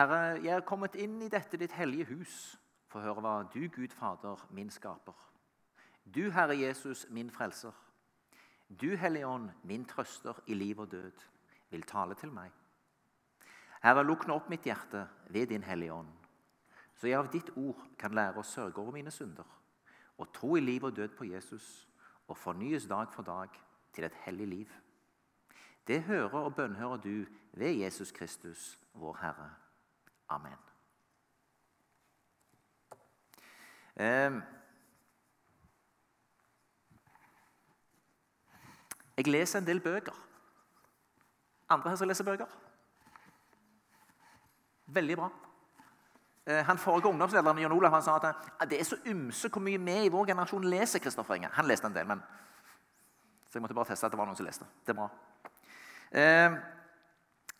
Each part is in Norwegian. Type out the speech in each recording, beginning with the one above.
Herre, jeg er kommet inn i dette ditt hellige hus for å høre hva du, Gud Fader, min skaper. Du, Herre Jesus, min frelser. Du, Hellige Ånd, min trøster i liv og død, vil tale til meg. Herre, lukk nå opp mitt hjerte ved din Hellige Ånd, så jeg av ditt ord kan lære å sørge over mine synder og tro i liv og død på Jesus og fornyes dag for dag til et hellig liv. Det hører og bønnhører du ved Jesus Kristus, vår Herre. Amen. Jeg leser en del bøker. Andre her som leser bøker? Veldig bra. Eh, han forrige ungdomslederen Jan Olav han sa at det er så ymse hvor mye vi i vår generasjon leser. Kristoffer Inge. Han leste en del, men så jeg måtte bare teste at det var noen som leste. Det er bra. Eh,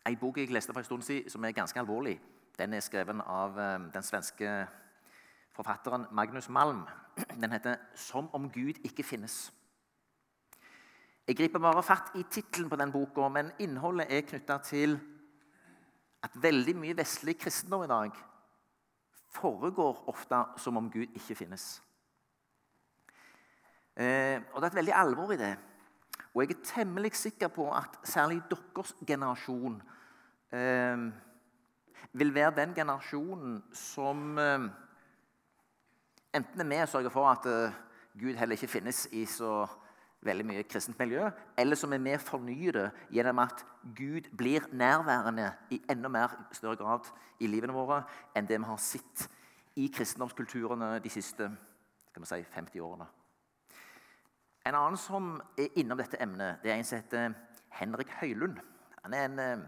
en bok jeg leste for en stund siden, som er ganske alvorlig, den er skrevet av eh, den svenske forfatteren Magnus Malm. Den heter 'Som om Gud ikke finnes'. Jeg griper bare fatt i tittelen på den boka, men innholdet er knytta til at veldig mye vestlig kristendom i dag foregår ofte som om Gud ikke finnes. Eh, og Det er et veldig alvor i det. Og jeg er temmelig sikker på at særlig deres generasjon eh, vil være den generasjonen som eh, enten er med og sørger for at eh, Gud heller ikke finnes i så veldig mye kristent miljø, eller som er med og fornyer det gjennom at Gud blir nærværende i enda mer større grad i livene våre enn det vi har sett i kristendomskulturene de siste si, 50 årene. En annen som er innom dette emnet, det er en som heter Henrik Høylund. Han er en eh,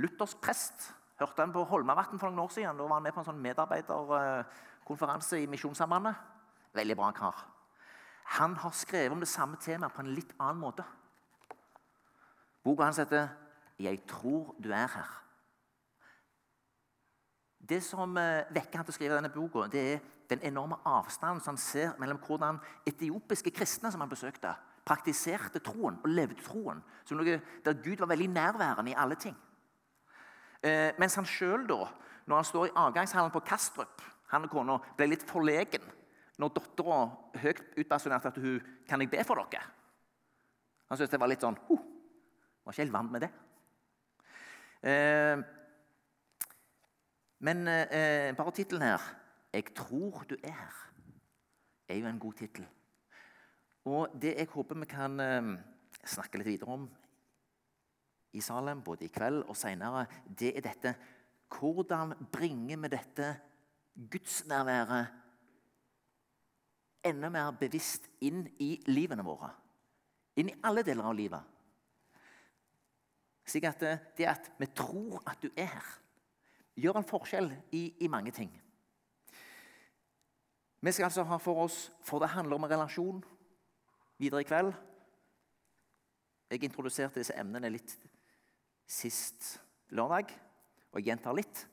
luthersk prest. Hørte han på Holmavatn for noen år siden. Da var han med på en sånn medarbeiderkonferanse i Misjonssambandet. Veldig bra kar. Han har skrevet om det samme temaet på en litt annen måte. Boka hans heter 'Jeg tror du er her'. Det som eh, vekker han til å skrive denne boka, det er den enorme avstanden som han ser mellom hvordan etiopiske kristne som han besøkte, praktiserte troen og levde troen. Som noe der Gud var veldig nærværende i alle ting. Eh, mens han sjøl, når han står i avgangshallen på Kastrup, han og kona ble litt forlegen når dattera høyt utbasunerte at hun kan jeg be for dere. Han syntes det var litt sånn huh, Var ikke helt vant med det. Eh, men eh, bare tittelen her 'Jeg tror du er her' er jo en god tittel. Og det jeg håper vi kan eh, snakke litt videre om i Salem, både i kveld og seinere, det er dette Hvordan bringer vi dette gudsnærværet enda mer bevisst inn i livene våre. Inn i alle deler av livet. Slik at det at vi tror at du er her, gjør en forskjell i, i mange ting. Vi skal altså ha for oss For det handler om en relasjon videre i kveld. Jeg introduserte disse emnene litt sist lørdag, og jeg gjentar litt.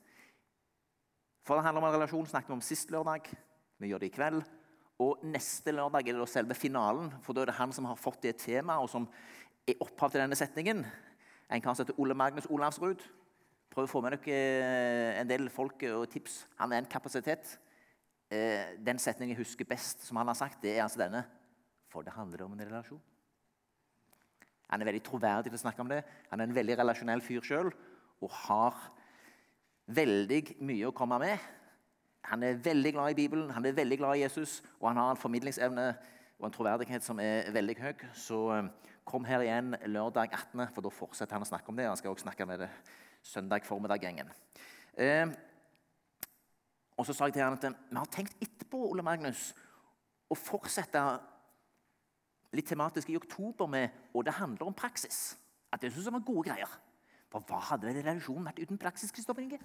For det handler om en relasjon snakket vi om sist lørdag. Vi gjør det i kveld. Og neste lørdag er det selve finalen, for da er det han som har fått det temaet, og som er opphav til denne setningen. En kar som heter Ole Magnus Olavsrud. Prøv å få med dere eh, en del folk og tips. Han er en kapasitet. Eh, den setningen jeg husker best, som han har sagt, det er altså denne. For det handler om en relasjon. Han er veldig troverdig til å snakke om det. Han er en veldig relasjonell fyr sjøl og har veldig mye å komme med. Han er veldig glad i Bibelen, han er veldig glad i Jesus, og han har en formidlingsevne og en troverdighet som er veldig høy. Så eh, kom her igjen lørdag 18., for da fortsetter han å snakke om det. Han skal også snakke med det søndag formiddag-gjengen. Eh, og så sa jeg til han at eh, vi har tenkt etterpå Ole Magnus, å fortsette litt tematisk i oktober med og det handler om praksis. At det synes jeg var gode greier. For hva hadde vel relasjonen vært uten praksis? Kristoffer Inge?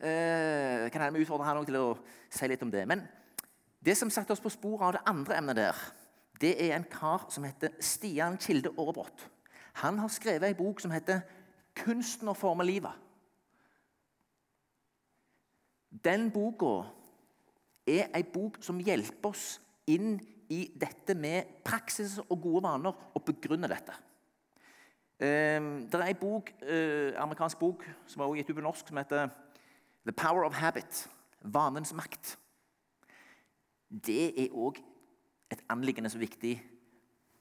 Eh, kan jeg utfordre han til å si litt om det. Men det som satte oss på sporet av det andre emnet der, det er en kar som heter Stian Kilde Aarebrot. Han har skrevet ei bok som heter 'Kunsten å forme livet'. Den boka er ei bok som hjelper oss inn i dette med praksis og gode vaner, og begrunner dette. Um, det er en bok, uh, amerikansk bok som er gitt ut på norsk, som heter 'The Power of Habit'. Vanens makt. Det er òg et anliggende som er viktig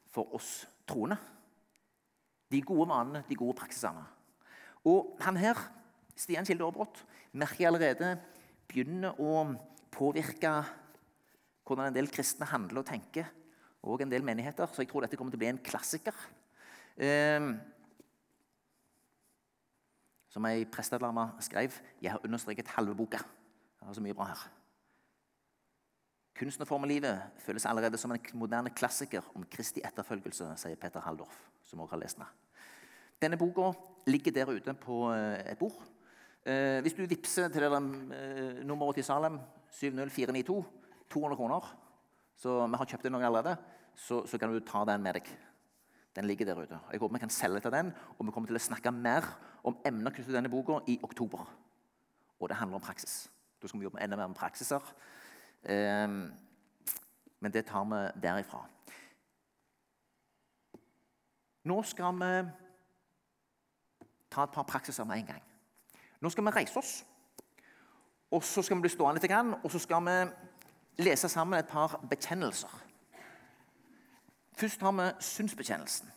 for oss troende. De gode vanene, de gode praksisene. Og han her, Stian Kilde Aabrot, merker jeg allerede begynner å påvirke hvordan en del kristne handler og tenker, og en del menigheter. Så jeg tror dette kommer til å bli en klassiker. Eh, som ei prestedame skrev Jeg har understreket halve boka. Det er så mye bra her. Kunsten å forme livet føles allerede som en moderne klassiker om Kristi etterfølgelse, sier Peter Halldorf, som også har lest den. Denne boka ligger der ute på eh, et bord. Eh, hvis du vippser til det eh, nummeret til Salem, 70492, 200 kroner Så vi har kjøpt inn noen allerede. Så, så, kan du ta den med deg. Den ligger der ute. Jeg håper vi kan selge til den, og vi kommer til å snakke mer om emner knyttet til denne boka i oktober. Og det handler om praksis. Da skal vi jobbe enda mer med praksiser. Um, men det tar vi derifra. Nå skal vi ta et par praksiser med en gang. Nå skal vi reise oss. Og så skal vi bli stående litt, og så skal vi lese sammen et par bekjennelser. Først har vi synsbekjennelsen.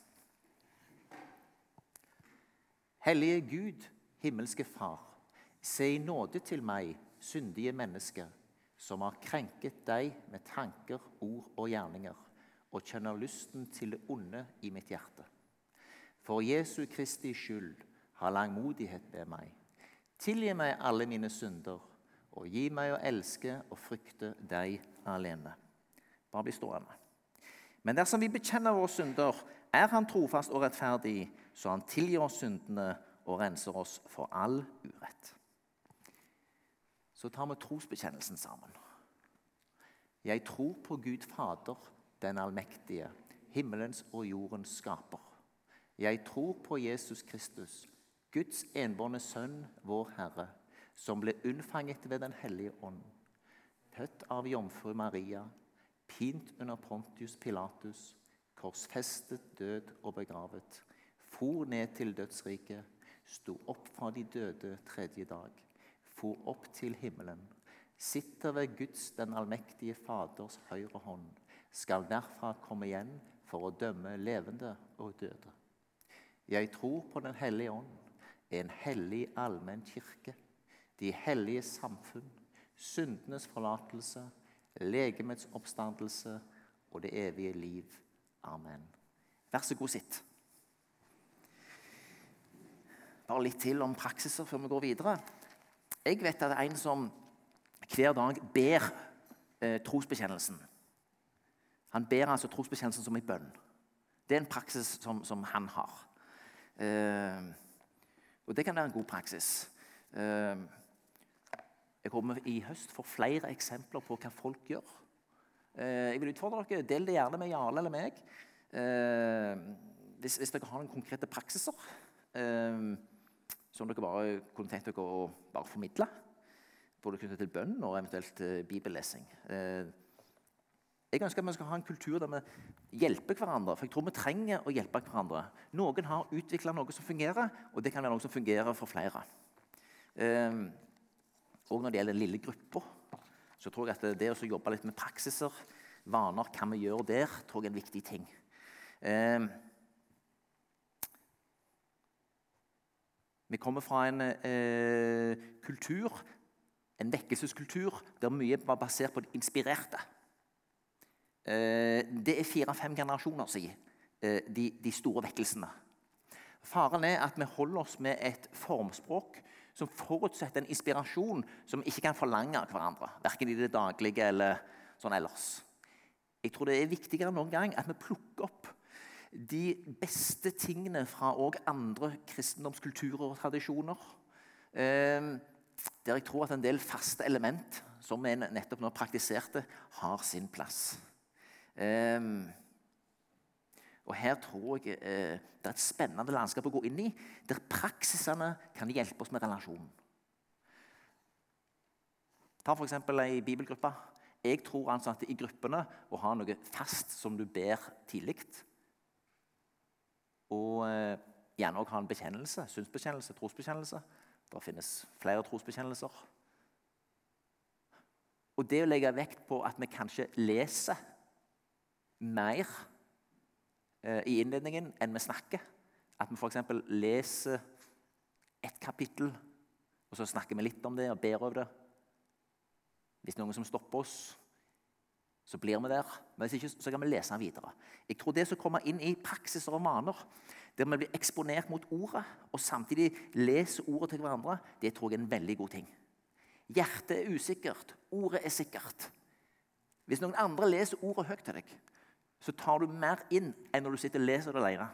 Hellige Gud, himmelske Far, se i nåde til meg, syndige menneske, som har krenket deg med tanker, ord og gjerninger, og kjenner lysten til det onde i mitt hjerte. For Jesu Kristi skyld, ha langmodighet ved meg. Tilgi meg alle mine synder, og gi meg å elske og frykte deg alene. Bare bli stående. Men dersom vi bekjenner våre synder, er Han trofast og rettferdig, så Han tilgir oss syndene og renser oss for all urett. Så tar vi trosbekjennelsen sammen. Jeg tror på Gud Fader, den allmektige, himmelens og jordens skaper. Jeg tror på Jesus Kristus, Guds enbårne Sønn, vår Herre, som ble unnfanget ved Den hellige ånd, født av jomfru Maria, pint under Pontius Pilatus, korsfestet, død og begravet, for ned til dødsriket, sto opp fra de døde tredje dag, for opp til himmelen, sitter ved Guds, den allmektige Faders høyre hånd, skal derfra komme igjen for å dømme levende og døde. Jeg tror på Den hellige ånd en hellig allmenn kirke, de hellige samfunn, syndenes forlatelse, legemets oppstandelse og det evige liv. Amen. Vær så god, sitt. Bare litt til om praksiser før vi går videre. Jeg vet at det er en som hver dag ber eh, trosbekjennelsen. Han ber altså trosbekjennelsen som en bønn. Det er en praksis som, som han har. Eh, og det kan være en god praksis. Ehm, jeg kommer i høst for flere eksempler på hva folk gjør. Eh, jeg vil utfordre dere. Del det gjerne med Jarle eller meg. Ehm, hvis, hvis dere har noen konkrete praksiser ehm, som dere bare kunne tenkt dere å bare formidle. Både knyttet til bønn og eventuelt eh, bibellesing. Eh, jeg ønsker at vi skal ha en kultur der vi hjelper hverandre. For jeg tror vi trenger å hjelpe hverandre. Noen har utvikla noe som fungerer, og det kan være noe som fungerer for flere. Og når det gjelder den lille gruppa, så tror jeg at det å jobbe litt med praksiser, vaner, hva vi gjør der, tror jeg er en viktig ting. Eh, vi kommer fra en eh, kultur, en vekkelseskultur, der mye var basert på det inspirerte. Eh, det er fire-fem generasjoner siden eh, de, de, store vekkelsene. Faren er at vi holder oss med et formspråk som forutsetter en inspirasjon som vi ikke kan forlange av hverandre. Verken i det daglige eller sånn ellers. Jeg tror det er viktigere enn noen gang at vi plukker opp de beste tingene fra andre kristendomskulturer og tradisjoner. Eh, der jeg tror at en del faste element som vi nettopp nå praktiserte, har sin plass. Um, og Her tror jeg eh, det er et spennende landskap å gå inn i, der praksisene kan hjelpe oss med relasjonen. Ta f.eks. ei bibelgruppe. Jeg tror altså at i gruppene å ha noe fast som du ber tidlig, og eh, gjerne òg ha en bekjennelse, synsbekjennelse, trosbekjennelse. Det finnes flere trosbekjennelser. Og det å legge vekt på at vi kanskje leser mer i innledningen enn vi snakker. At vi f.eks. leser et kapittel, og så snakker vi litt om det og ber over det. Hvis noen som stopper oss, så blir vi der. Men hvis ikke, så kan vi lese den videre. Jeg tror det som kommer inn i praksiser og vaner, der vi blir eksponert mot ordet og samtidig leser ordet til hverandre, det tror jeg er en veldig god ting. Hjertet er usikkert, ordet er sikkert. Hvis noen andre leser ordet høyt til deg, så tar du mer inn enn når du sitter og leser det alene.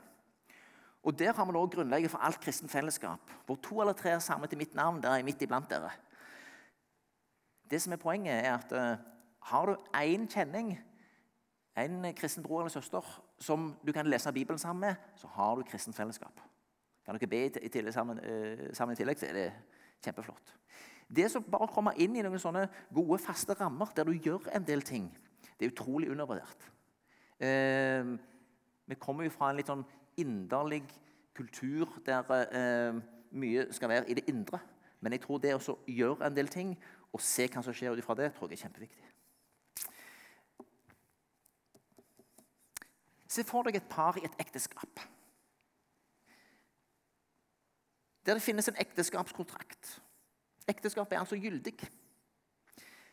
Og Der har vi også grunnlaget for alt kristent fellesskap. Hvor to eller tre er samlet i mitt navn, der er jeg midt iblant dere. Det som er Poenget er at uh, har du én kjenning, en kristen bror eller søster, som du kan lese Bibelen sammen med, så har du kristent fellesskap. Kan dere be i tillegg sammen, uh, sammen, i tillegg, så er det kjempeflott. Det som bare kommer inn i noen sånne gode, faste rammer der du gjør en del ting, det er utrolig undervurdert. Eh, vi kommer jo fra en litt sånn inderlig kultur der eh, mye skal være i det indre. Men jeg tror det å gjøre en del ting og se hva som skjer ut ifra det, tror jeg er kjempeviktig. Se for deg et par i et ekteskap. Der det finnes en ekteskapskontrakt. Ekteskapet er altså gyldig.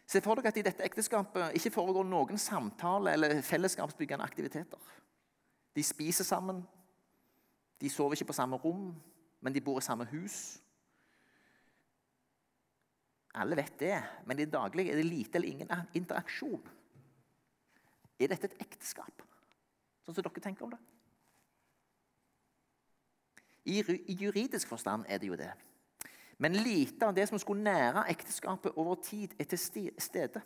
Se for dere at i dette ekteskapet ikke foregår noen samtale eller fellesskapsbyggende aktiviteter. De spiser sammen, de sover ikke på samme rom, men de bor i samme hus. Alle vet det, men i det daglige er det lite eller ingen interaksjon. Er dette et ekteskap, sånn som dere tenker om det? I juridisk forstand er det jo det. Men lite av det som skulle nære ekteskapet over tid, er til stede.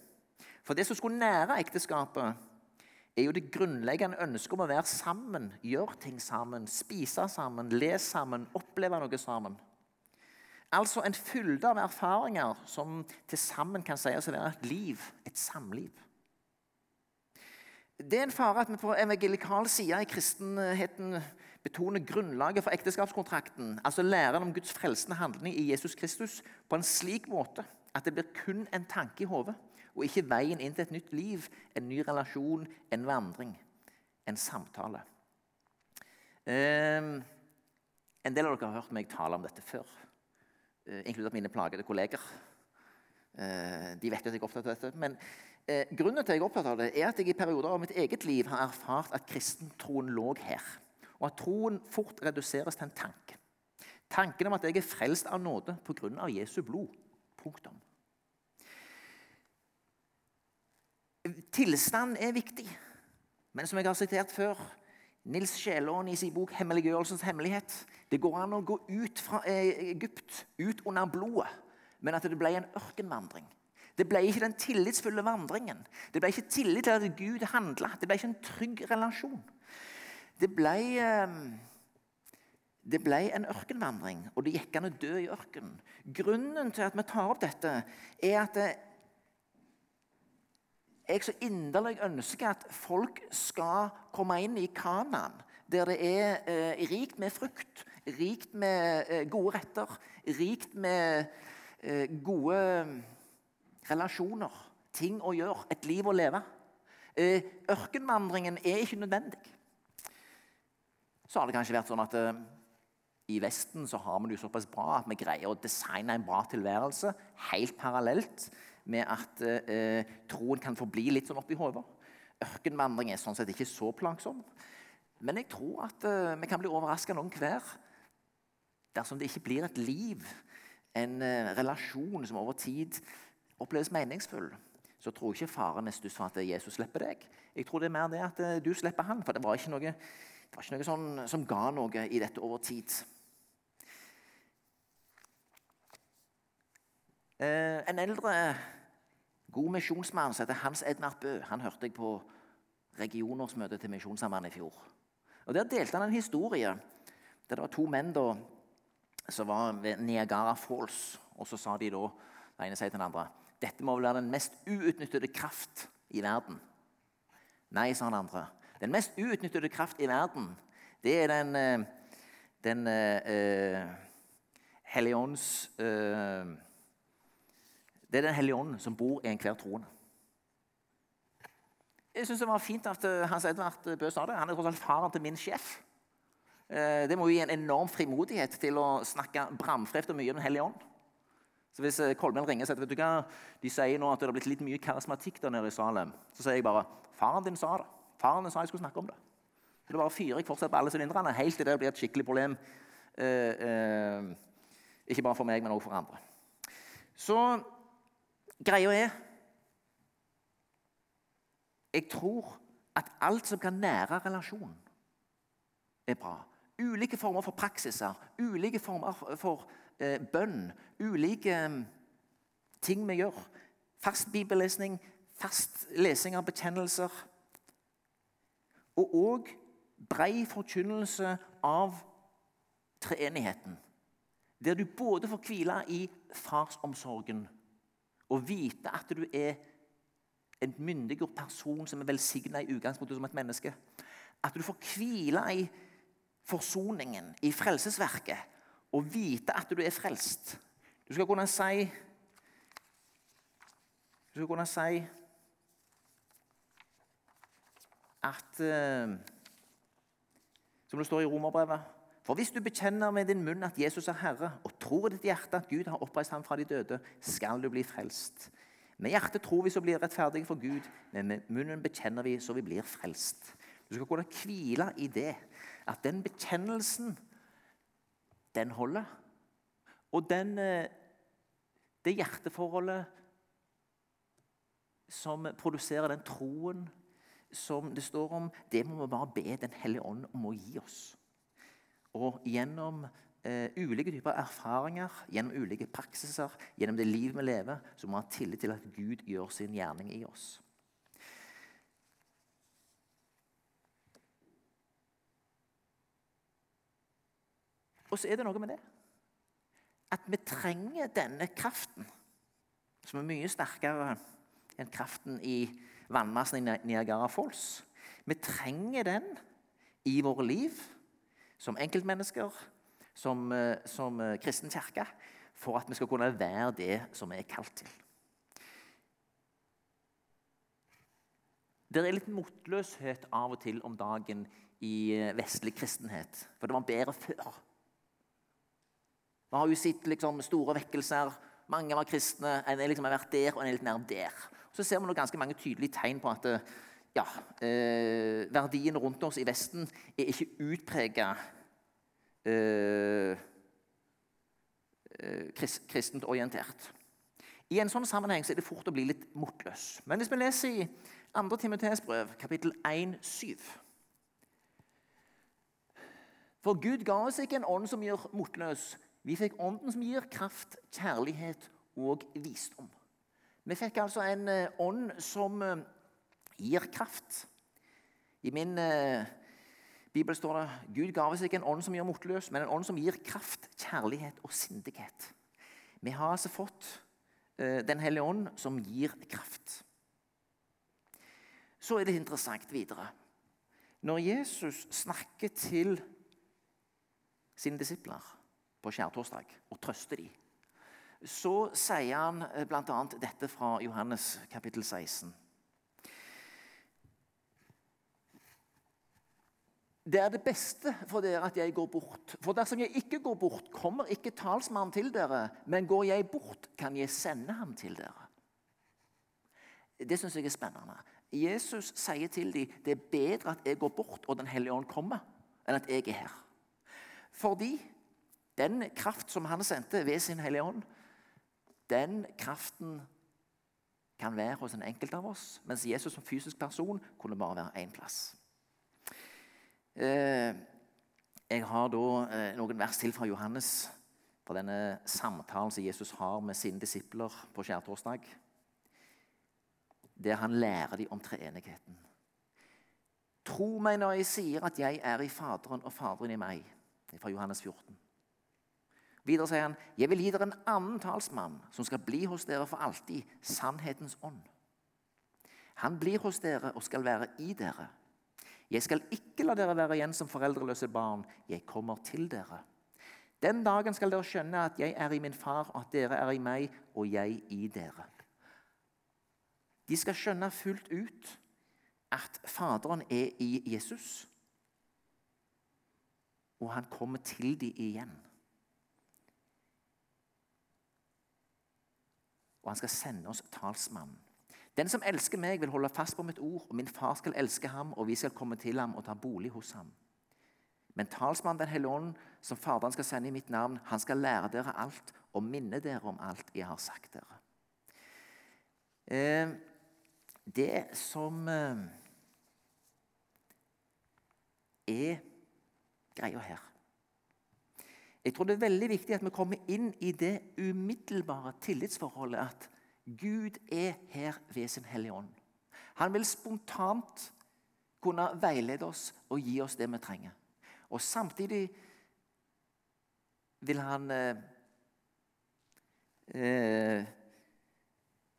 For det som skulle nære ekteskapet, er jo det grunnleggende ønsket om å være sammen, gjøre ting sammen, spise sammen, lese sammen, oppleve noe sammen. Altså en fylde av erfaringer som til sammen kan sies å være et liv, et samliv. Det er en fare at vi på evangelikal side i kristenheten betoner grunnlaget for ekteskapskontrakten, altså læren om Guds frelsende handling i Jesus Kristus, på en slik måte at det blir kun en tanke i hodet, og ikke veien inn til et nytt liv, en ny relasjon, en vandring, en samtale. Eh, en del av dere har hørt meg tale om dette før, eh, inkludert mine plagede kolleger. Eh, de vet jo at jeg er opptatt av dette. men eh, Grunnen til at jeg er opptatt av det, er at jeg i perioder av mitt eget liv har erfart at kristentroen lå her og at troen fort reduseres til en tanke. Tanken om at jeg er frelst av nåde pga. Jesu blod. Punktum. Tilstand er viktig, men som jeg har sitert før Nils Sjelån i sin bok 'Hemmeliggjørelsens hemmelighet' Det går an å gå ut fra Egypt, ut under blodet, men at det ble en ørkenvandring. Det ble ikke den tillitsfulle vandringen. Det ble ikke tillit til at Gud handla. Det ble ikke en trygg relasjon. Det ble, ehm, det ble en ørkenvandring, og det gikk an å dø i ørkenen. Grunnen til at vi tar opp dette, er at jeg så inderlig ønsker at folk skal komme inn i Kanan, der det er eh, rikt med frukt, rikt med eh, gode retter, rikt med eh, gode relasjoner, ting å gjøre, et liv å leve. Eh, ørkenvandringen er ikke nødvendig så har det kanskje vært sånn at uh, i Vesten så har vi det jo såpass bra at vi greier å designe en bra tilværelse helt parallelt med at uh, troen kan forbli litt sånn oppi hodet. Ørkenvandring er sånn sett ikke så plagsom. Men jeg tror at uh, vi kan bli overraska noen hver dersom det ikke blir et liv, en relasjon som over tid oppleves meningsfull. Så tror jeg ikke faren er stuss for at Jesus slipper deg. Jeg tror det er mer det at du slipper han. For det var ikke noe det var ikke noe sånn, som ga noe i dette over tid. Eh, en eldre, god misjonsmann som heter Hans Ednard Bø, han hørte jeg på regionårsmøtet til Misjonssambandet i fjor. Og Der delte han en historie der det var to menn da, som var ved Niagara Falls. Og så sa de da, den ene sier til den andre dette må vel være den mest uutnyttede kraft i verden. Nei, sa den andre. Den mest uutnyttede kraft i verden det er den, eh, Den uh, hellige ånds uh, Det er Den hellige ånd som bor i enhver troende. Jeg syns det var fint at eh, Hans Edvard Bø sa det. Han er tross alt faren til min sjef. Eh, det må jo gi en enorm frimodighet til å snakke bramfreft og mye om Den hellige ånd. Så Hvis Kolmen ringer og sier vet du hva, de sier nå at det har blitt litt mye karismatikk der nede i Salem, så sier jeg bare faren din sa det. Faren sa jeg skulle snakke om det. Så det bare fyrer jeg fortsatt på alle sylinderne helt til det blir et skikkelig problem. Eh, eh, ikke bare for meg, men også for andre. Så greia er Jeg tror at alt som kan nære relasjonen, er bra. Ulike former for praksiser, ulike former for eh, bønn, ulike mm, ting vi gjør. Fast bibellesning, fast lesing av bekjennelser. Og òg brei forkynnelse av treenigheten. Der du både får hvile i farsomsorgen og vite at du er en myndiggjort person som er velsigna i utgangspunktet som et menneske. At du får hvile i forsoningen, i frelsesverket, og vite at du er frelst. Du skal kunne si Du skal kunne si at uh, Som det står i Romerbrevet For hvis du bekjenner med din munn at Jesus er Herre, og tror i ditt hjerte at Gud har oppreist ham fra de døde, skal du bli frelst. Med hjertet tror vi så blir rettferdige for Gud, men med munnen bekjenner vi så vi blir frelst. Du skal kunne hvile i det, at den bekjennelsen, den holder. Og den, eh, det hjerteforholdet som produserer den troen som det står om, det må vi bare be Den hellige ånd om å gi oss. Og gjennom eh, ulike typer erfaringer, gjennom ulike praksiser, gjennom det liv vi lever, så må vi ha tillit til at Gud gjør sin gjerning i oss. Og så er det noe med det at vi trenger denne kraften, som er mye sterkere enn kraften i vannmassen i Niagara Falls. Vi trenger den i våre liv som enkeltmennesker, som, eh, som eh, kristen kirke, for at vi skal kunne være det som vi er kalt til. Det er litt motløshet av og til om dagen i eh, vestlig kristenhet. For det var bedre før. Vi har jo sett liksom, store vekkelser. Mange var kristne. En liksom har vært der, og en er litt nær der. Så ser vi ganske mange tydelige tegn på at ja, eh, verdiene rundt oss i Vesten er ikke utprega eh, eh kristent orientert. I en sånn sammenheng så er det fort å bli litt motløs. Men hvis vi leser i 2. Timotees brev, kapittel 1, 7 For Gud ga oss ikke en ånd som gjør motløs. Vi fikk ånden som gir kraft, kjærlighet og visdom. Vi fikk altså en eh, ånd som eh, gir kraft. I min eh, bibel står det Gud ga oss ikke en ånd som gjør motløs, men en ånd som gir kraft, kjærlighet og sindighet. Vi har altså fått Den hellige ånd, som gir kraft. Så er det interessant videre. Når Jesus snakker til sine disipler på skjærtorsdag og trøster dem, så sier han eh, bl.a. dette fra Johannes kapittel 16. Det er det beste for dere at jeg går bort. For dersom jeg ikke går bort, kommer ikke talsmannen til dere. Men går jeg bort, kan jeg sende ham til dere. Det syns jeg er spennende. Jesus sier til dem det er bedre at jeg går bort og Den hellige ånd kommer, enn at jeg er her. Fordi den kraft som han sendte ved sin hellige ånd, den kraften kan være hos en enkelt av oss, mens Jesus som fysisk person kunne bare være én plass. Eh, jeg har da eh, noen vers til fra Johannes fra denne samtalen som Jesus har med sine disipler på skjærtorsdag. Der han lærer dem om treenigheten. Tro meg når jeg sier at jeg er i Faderen og Faderen i meg. Det er fra Johannes 14. Videre sier han, 'Jeg vil gi dere en annen talsmann, som skal bli hos dere for alltid, sannhetens ånd.' Han blir hos dere og skal være i dere. Jeg skal ikke la dere være igjen som foreldreløse barn. Jeg kommer til dere. Den dagen skal dere skjønne at jeg er i min far, og at dere er i meg, og jeg i dere. De skal skjønne fullt ut at Faderen er i Jesus, og han kommer til dem igjen. Og han skal sende oss talsmannen. Den som elsker meg, vil holde fast på mitt ord, og min far skal elske ham, og vi skal komme til ham og ta bolig hos ham. Men talsmannen Den hellige ånd, som Faderen skal sende i mitt navn, han skal lære dere alt og minne dere om alt jeg har sagt dere. Eh, det som eh, er greia her Jeg tror det er veldig viktig at vi kommer inn i det umiddelbare tillitsforholdet at Gud er her ved sin Hellige Ånd. Han vil spontant kunne veilede oss og gi oss det vi trenger. Og samtidig vil han eh, eh,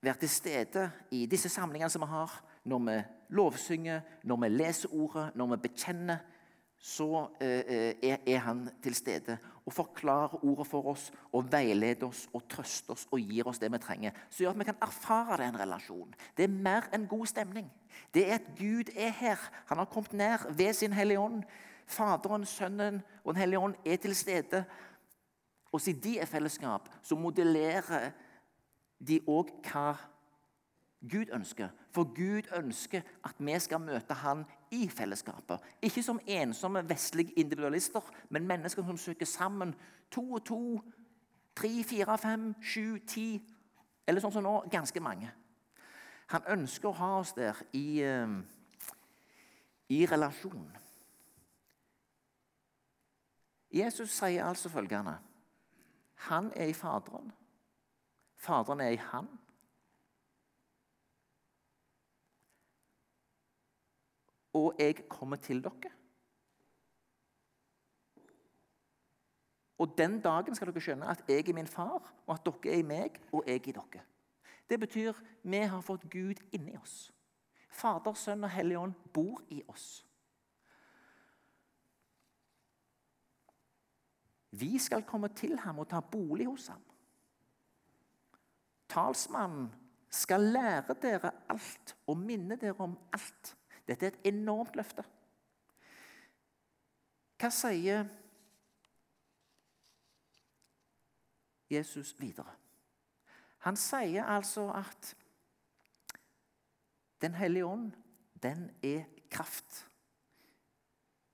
være til stede i disse samlingene som vi har, når vi lovsynger, når vi leser ordet, når vi bekjenner. Så eh, er, er han til stede og forklarer ordet for oss og veileder oss og trøster oss og gir oss det vi trenger. Så gjør at vi kan erfare det en relasjon. Det er mer enn god stemning. Det er at Gud er her. Han har kommet ned ved sin Hellige Ånd. Faderen, Sønnen og Den hellige ånd er til stede. Og siden de er fellesskap, så modellerer de òg hva Gud ønsker. For Gud ønsker at vi skal møte Han i fellesskapet. Ikke som ensomme vestlige individualister, men mennesker som søker sammen. To og to, tre, fire, fem, sju, ti Eller sånn som nå ganske mange. Han ønsker å ha oss der i, uh, i relasjon. Jesus sier altså følgende Han er i Faderen. Faderen er i Han. Og jeg kommer til dere. Og den dagen skal dere skjønne at jeg er min far, og at dere er i meg, og jeg i dere. Det betyr vi har fått Gud inni oss. Fader, Sønn og Hellig Ånd bor i oss. Vi skal komme til ham og ta bolig hos ham. Talsmannen skal lære dere alt og minne dere om alt. Dette er et enormt løfte. Hva sier Jesus videre? Han sier altså at Den hellige ånd, den er kraft.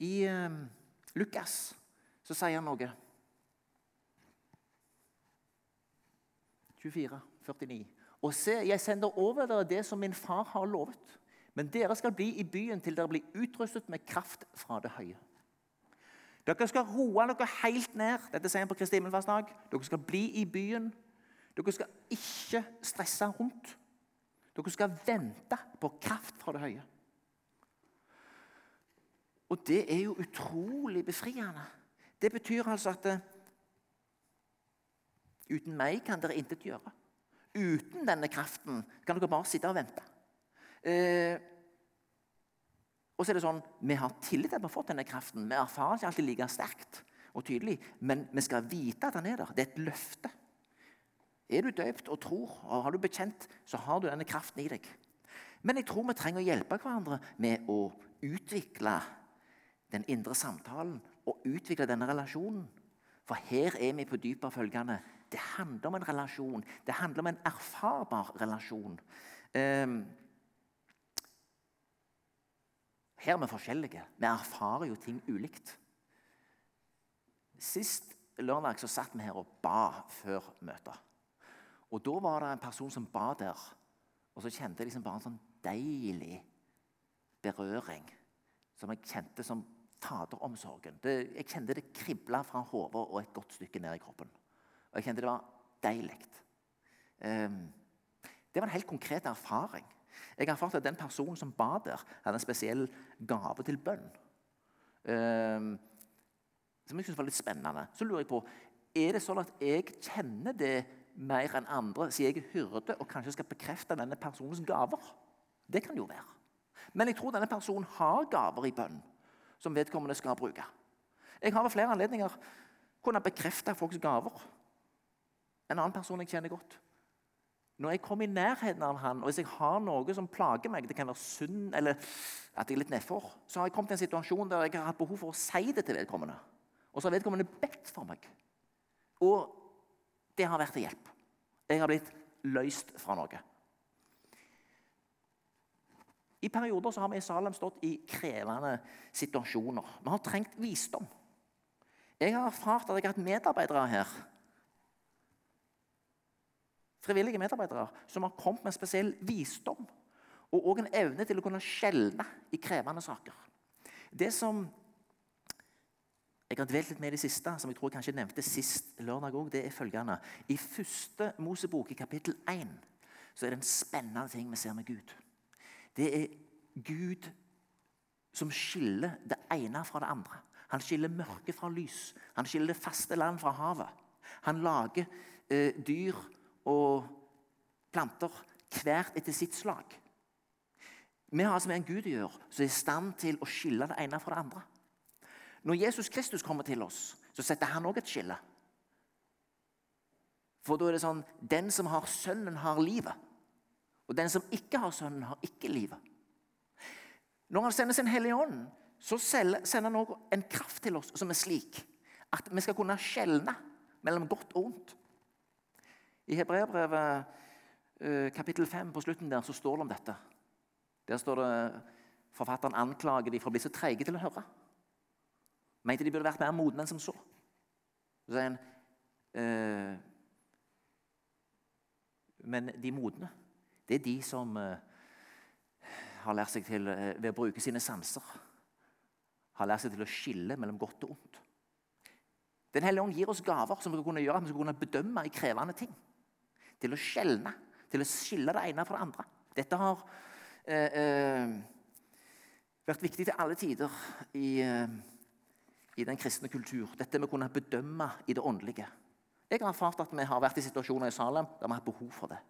I eh, Lukas så sier han noe. 24, 49. Og se, jeg sender over dere det som min far har lovet. Men dere skal bli i byen til dere blir utrustet med kraft fra det høye. Dere skal roe dere helt ned. Dette sier han på Kristi himmelfartsdag. Dere skal bli i byen. Dere skal ikke stresse rundt. Dere skal vente på kraft fra det høye. Og det er jo utrolig befriende. Det betyr altså at Uten meg kan dere intet gjøre. Uten denne kraften kan dere bare sitte og vente. Eh, og så er det sånn, Vi har tillit til at vi har fått denne kraften. Vi erfarer ikke alltid like sterkt og tydelig, men vi skal vite at den er der. Det er et løfte. Er du døpt og tror, og har du bekjent, så har du denne kraften i deg. Men jeg tror vi trenger å hjelpe hverandre med å utvikle den indre samtalen og utvikle denne relasjonen. For her er vi på dypet følgende det handler om en relasjon. Det handler om en erfarbar relasjon. Ehm, her er vi forskjellige. Vi erfarer jo ting ulikt. Sist lørdag så satt vi her og ba før møtet. Og Da var det en person som ba der, og så kjente jeg liksom bare en sånn deilig berøring. Som jeg kjente som faderomsorgen. Det, jeg kjente det kribla fra hodet og et godt stykke ned i kroppen. Og jeg kjente det var deilig. Um, det var en helt konkret erfaring. Jeg erfarte at den personen som ba der, hadde en spesiell gave til bønn. Um, som jeg syntes var litt spennende. Så lurer jeg på er det sånn at jeg kjenner det mer enn andre, siden jeg er hyrde og kanskje skal bekrefte denne personens gaver. Det kan jo være. Men jeg tror denne personen har gaver i bønn som vedkommende skal bruke. Jeg har ved flere anledninger kunnet bekrefte folks gaver. En annen person jeg kjenner godt. Når jeg kommer i nærheten av han, og hvis jeg har noe som plager meg, det kan være synd eller at jeg er litt nedfor, så har jeg kommet i en situasjon der jeg har hatt behov for å si det til vedkommende. Og så har vedkommende bedt for meg. Og det har vært til hjelp. Jeg har blitt løst fra noe. I perioder så har vi i Salem stått i krevende situasjoner. Vi har trengt visdom. Jeg har erfart at jeg har hatt medarbeidere her frivillige medarbeidere som har kommet med spesiell visdom og også en evne til å kunne skjelne i krevende saker. Det som jeg har dvelt litt med i det siste, som jeg tror jeg kanskje nevnte sist lørdag òg, det er følgende. I første Mosebok, i kapittel 1, så er det en spennende ting vi ser med Gud. Det er Gud som skiller det ene fra det andre. Han skiller mørke fra lys. Han skiller det faste land fra havet. Han lager eh, dyr og planter hvert etter sitt slag. Vi har altså med en Gud å gjøre som er i stand til å skille det ene fra det andre. Når Jesus Kristus kommer til oss, så setter han òg et skille. For da er det sånn Den som har Sønnen, har livet. Og den som ikke har Sønnen, har ikke livet. Når han sender sin Hellige Ånd, så sender han også en kraft til oss som er slik at vi skal kunne skjelne mellom godt og ondt. I Hebreabrevet eh, kapittel 5 på slutten der så står det om dette. Der står det Forfatteren anklager de for å bli så treige til å høre. Mente de burde vært mer modne enn som så. Så sier han eh, Men de modne, det er de som eh, har lært seg til, eh, ved å bruke sine sanser, har lært seg til å skille mellom godt og ondt. Den hellige ånd gir oss gaver som vi skal kunne gjøre at vi skal kunne bedømme i krevende ting til å skjelne, til å skille det ene fra det andre. Dette har eh, eh, vært viktig til alle tider i, eh, i, den kristne kultur. Dette med å kunne bedømme i det åndelige. Jeg har erfart at vi har vært i situasjoner i Salem der vi har hatt behov for det.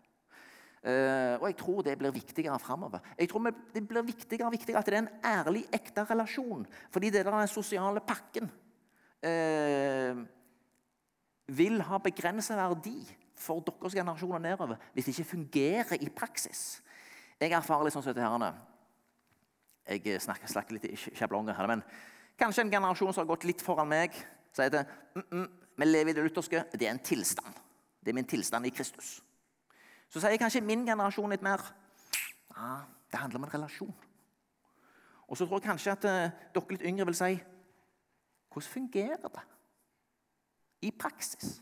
Uh, og jeg tror det blir viktigere framover. Jeg tror det blir viktigere og viktigere at det er en ærlig, ekte relasjon. Fordi det der den sosiale pakken uh, vil ha begrenset verdi for deres generasjoner nedover hvis det ikke fungerer i praksis. Jeg erfarer litt sånn som dette herrene. Jeg snakker, snakker litt i sjablonger her, men kanskje en generasjon som har gått litt foran meg, sier at mm, mm, vi lever i det lutherske. Det er en tilstand. Det er min tilstand i Kristus. Så sier kanskje min generasjon litt mer ah, det handler om en relasjon. Og så tror jeg kanskje at uh, dere litt yngre vil si hvordan fungerer det i praksis?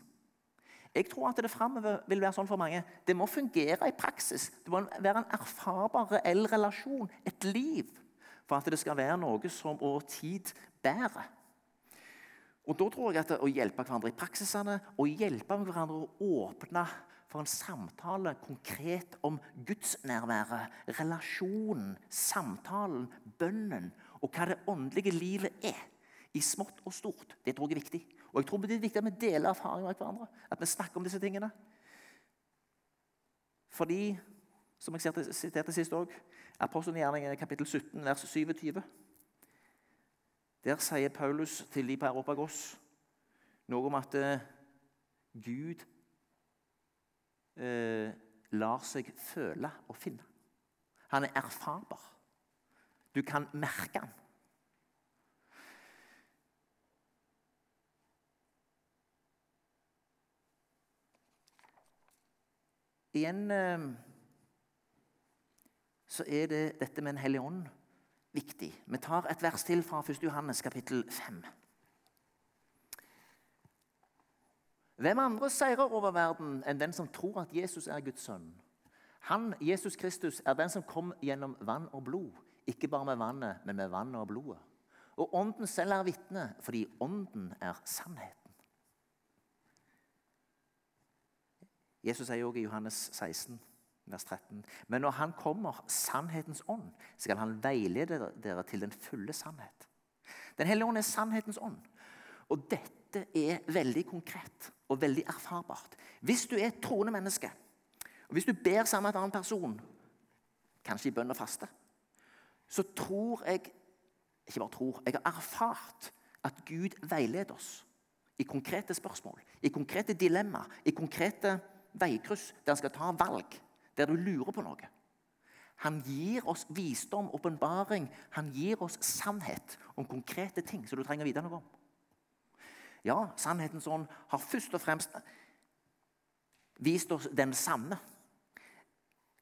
Jeg tror at det framover vil være sånn for mange. Det må fungere i praksis. Det må være en erfarbar, reell relasjon, et liv, for at det skal være noe som over tid bærer. Og Da tror jeg at å hjelpe hverandre i praksisene og hjelpe hverandre å åpne for en samtale konkret om gudsnærværet, relasjonen, samtalen, bønnen og hva det åndelige livet er, i smått og stort, det tror jeg er viktig. Og jeg tror Det er viktig at vi deler erfaringer med hverandre. At vi snakker om disse tingene. Fordi, som jeg siterte sist òg, Apostelgjerningen kapittel 17, vers 27 Der sier Paulus til de på Europagos noe om at eh, Gud eh, lar seg føle og finne. Han er erfarbar. Du kan merke han. Igjen eh, så er det dette med en hellige ånd viktig. Vi tar et vers til fra 1. Johannes kapittel 5. Hvem andre seirer over verden enn den som tror at Jesus er Guds sønn? Han, Jesus Kristus, er den som kom gjennom vann og blod. Ikke bare med vannet, men med vannet og blodet. Og Ånden selv er vitne, fordi Ånden er sannhet. Jesus sier også i Johannes 16, vers 13.: Men når Han kommer, sannhetens ånd, skal Han veilede dere til den fulle sannhet. Den hellige ånd er sannhetens ånd. Og dette er veldig konkret og veldig erfarbart. Hvis du er et troende menneske, og hvis du ber sammen med en annen person, kanskje i bønn og faste, så tror jeg Ikke bare tror, jeg har erfart at Gud veileder oss i konkrete spørsmål, i konkrete dilemmaer, i konkrete veikryss der en skal ta valg, der du lurer på noe. Han gir oss visdom, åpenbaring. Han gir oss sannhet om konkrete ting som du trenger å vite noe om. Ja, sannhetens ånd har først og fremst vist oss den sanne.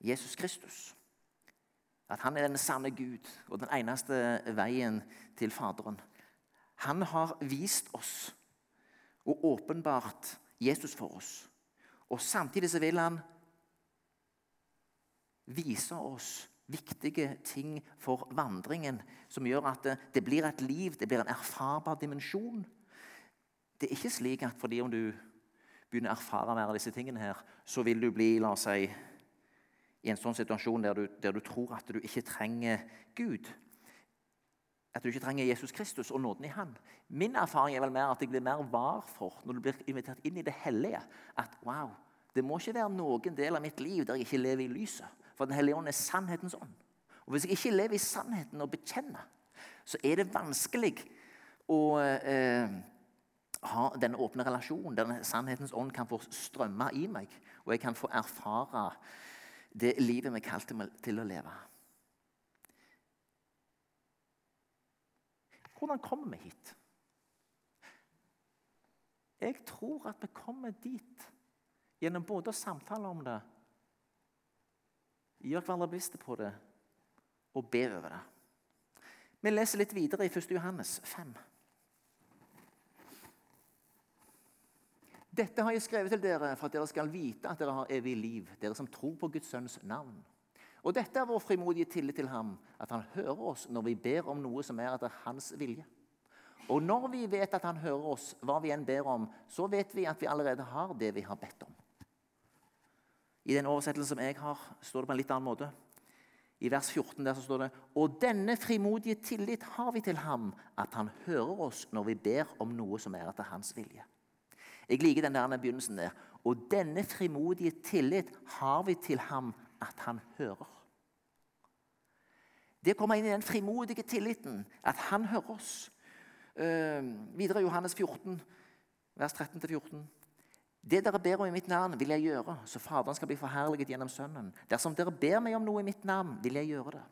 Jesus Kristus. At han er den sanne Gud og den eneste veien til Faderen. Han har vist oss og åpenbart Jesus for oss. Og Samtidig så vil han vise oss viktige ting for vandringen, som gjør at det, det blir et liv, det blir en erfarbar dimensjon. Det er ikke slik at fordi om du begynner å erfare mer av disse tingene, her, så vil du bli la oss si, i en sånn situasjon der du, der du tror at du ikke trenger Gud. At du ikke trenger Jesus Kristus og nåden i Han. Min erfaring er vel mer at jeg blir mer var for når du blir invitert inn i det hellige. At wow, det må ikke være noen del av mitt liv der jeg ikke lever i lyset. For Den hellige ånd er sannhetens ånd. Og Hvis jeg ikke lever i sannheten og bekjenner, så er det vanskelig å eh, ha denne åpne relasjonen der sannhetens ånd kan få strømme i meg, og jeg kan få erfare det livet vi er kalt til å leve. Hvordan kommer vi hit? Jeg tror at vi kommer dit gjennom både å samtale om det, gjøre hverandre bevisste på det og be over det. Vi leser litt videre i 1. Johannes 5. Dette har jeg skrevet til dere for at dere skal vite at dere har evig liv, dere som tror på Guds sønns navn. Og dette er vår frimodige tillit til ham, at han hører oss når vi ber om noe som er etter hans vilje. Og når vi vet at han hører oss, hva vi enn ber om, så vet vi at vi allerede har det vi har bedt om. I den oversettelsen som jeg har, står det på en litt annen måte. I vers 14 der så står det Og denne frimodige tillit har vi til ham, at han hører oss når vi ber om noe som er etter hans vilje. Jeg liker den der begynnelsen der. Og denne frimodige tillit har vi til ham at han hører. Det kommer inn i den frimodige tilliten, at han hører oss. Uh, videre Johannes 14, vers 13-14. Det dere ber om i mitt navn, vil jeg gjøre, så Faderen skal bli forherliget gjennom Sønnen. Dersom dere ber meg om noe i mitt navn, vil jeg gjøre det.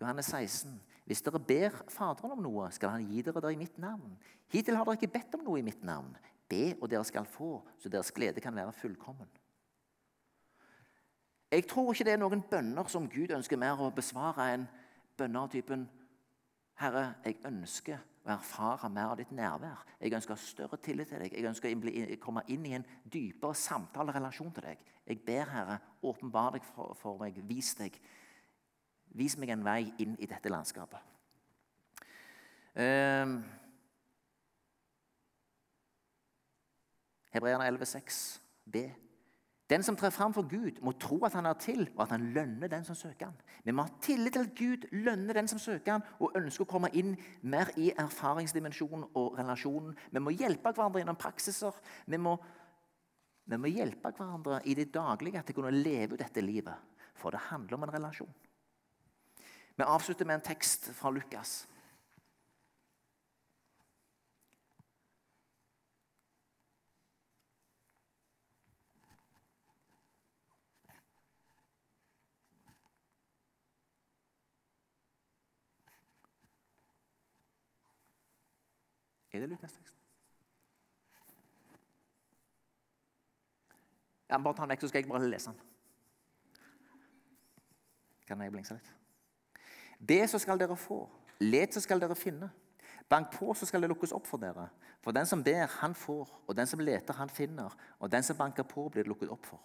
Johannes 16. Hvis dere ber Faderen om noe, skal han gi dere det i mitt navn. Hittil har dere ikke bedt om noe i mitt navn. Be, og dere skal få, så deres glede kan være fullkommen. Jeg tror ikke det er noen bønner som Gud ønsker mer å besvare enn bønner av typen Herre, jeg ønsker å erfare mer av ditt nærvær. Jeg ønsker å ha større tillit til deg. Jeg ønsker å komme inn i en dypere samtalerelasjon til deg. Jeg ber, Herre, åpenbar deg for, for meg. Vis deg Vis meg en vei inn i dette landskapet. Um, Hebreerne 11,6 b. Den som trer fram for Gud, må tro at han er til, og at han lønner den som søker han. Vi må ha tillit til at Gud lønner den som søker han, og ønsker å komme inn mer i erfaringsdimensjonen og relasjonen. Vi må hjelpe hverandre gjennom praksiser. Vi må, vi må hjelpe hverandre i det daglige til å kunne leve ut dette livet. For det handler om en relasjon. Vi avslutter med en tekst fra Lukas. Er det Lukas-teksten? Ja, bare ta den vekk, så skal jeg bare lese den. Kan jeg blingse litt? Be, så skal dere få. Let, så skal dere finne. Bank på, så skal det lukkes opp for dere. For den som ber, han får. Og den som leter, han finner. Og den som banker på, blir det lukket opp for.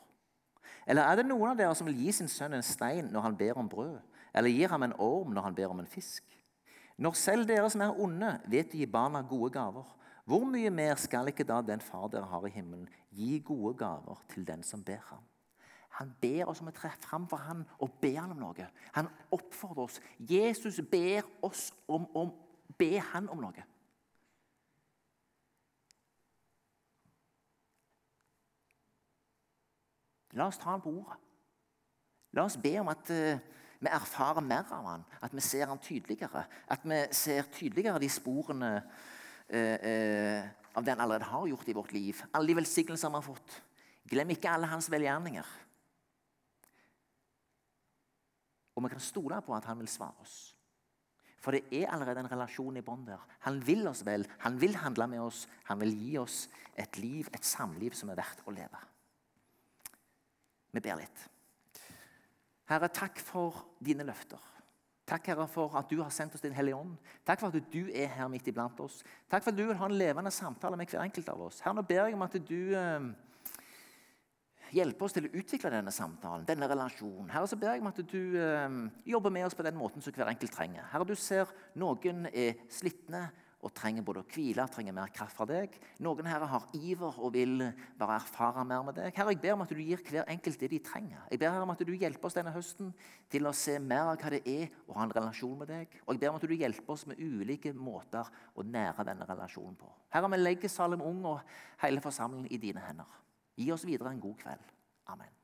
Eller er det noen av dere som vil gi sin sønn en stein når han ber om brød? Eller gir ham en orm når han ber om en fisk? Når selv dere som er onde, vet å gi barna gode gaver, hvor mye mer skal ikke da den far dere har i himmelen, gi gode gaver til den som ber ham? Han ber oss om å tre fram for ham og be ham om noe. Han oppfordrer oss. Jesus ber oss om å be han om noe. La oss ta ham på ordet. La oss be om at uh, vi erfarer mer av han, at vi ser han tydeligere. At vi ser tydeligere de sporene eh, eh, av det han allerede har gjort i vårt liv. Alle de velsignelser vi har fått. Glem ikke alle hans velgjerninger. Og vi kan stole på at han vil svare oss. For det er allerede en relasjon i bånd der. Han vil oss vel, han vil handle med oss, han vil gi oss et liv, et samliv som er verdt å leve. Vi ber litt. Herre, takk for dine løfter. Takk Herre, for at du har sendt oss Din Hellige Ånd. Takk for at du er her midt iblant oss. Takk for at du vil ha en levende samtale med hver enkelt av oss. Herre, nå ber jeg om at du eh, hjelper oss til å utvikle denne samtalen, denne relasjonen. Herre, så ber jeg om at du eh, jobber med oss på den måten som hver enkelt trenger. Herre, du ser noen er slitne, og trenger både å hvile trenger mer kraft fra deg. Noen her har iver og vil bare erfare mer med deg. Herre, Jeg ber om at du gir hver enkelt det de trenger. Jeg ber om at du hjelper oss denne høsten til å se mer av hva det er å ha en relasjon med deg. Og jeg ber om at du hjelper oss med ulike måter å nære denne relasjonen på. Herre, vi legger Salem Ung og hele forsamlingen i dine hender. Gi oss videre en god kveld. Amen.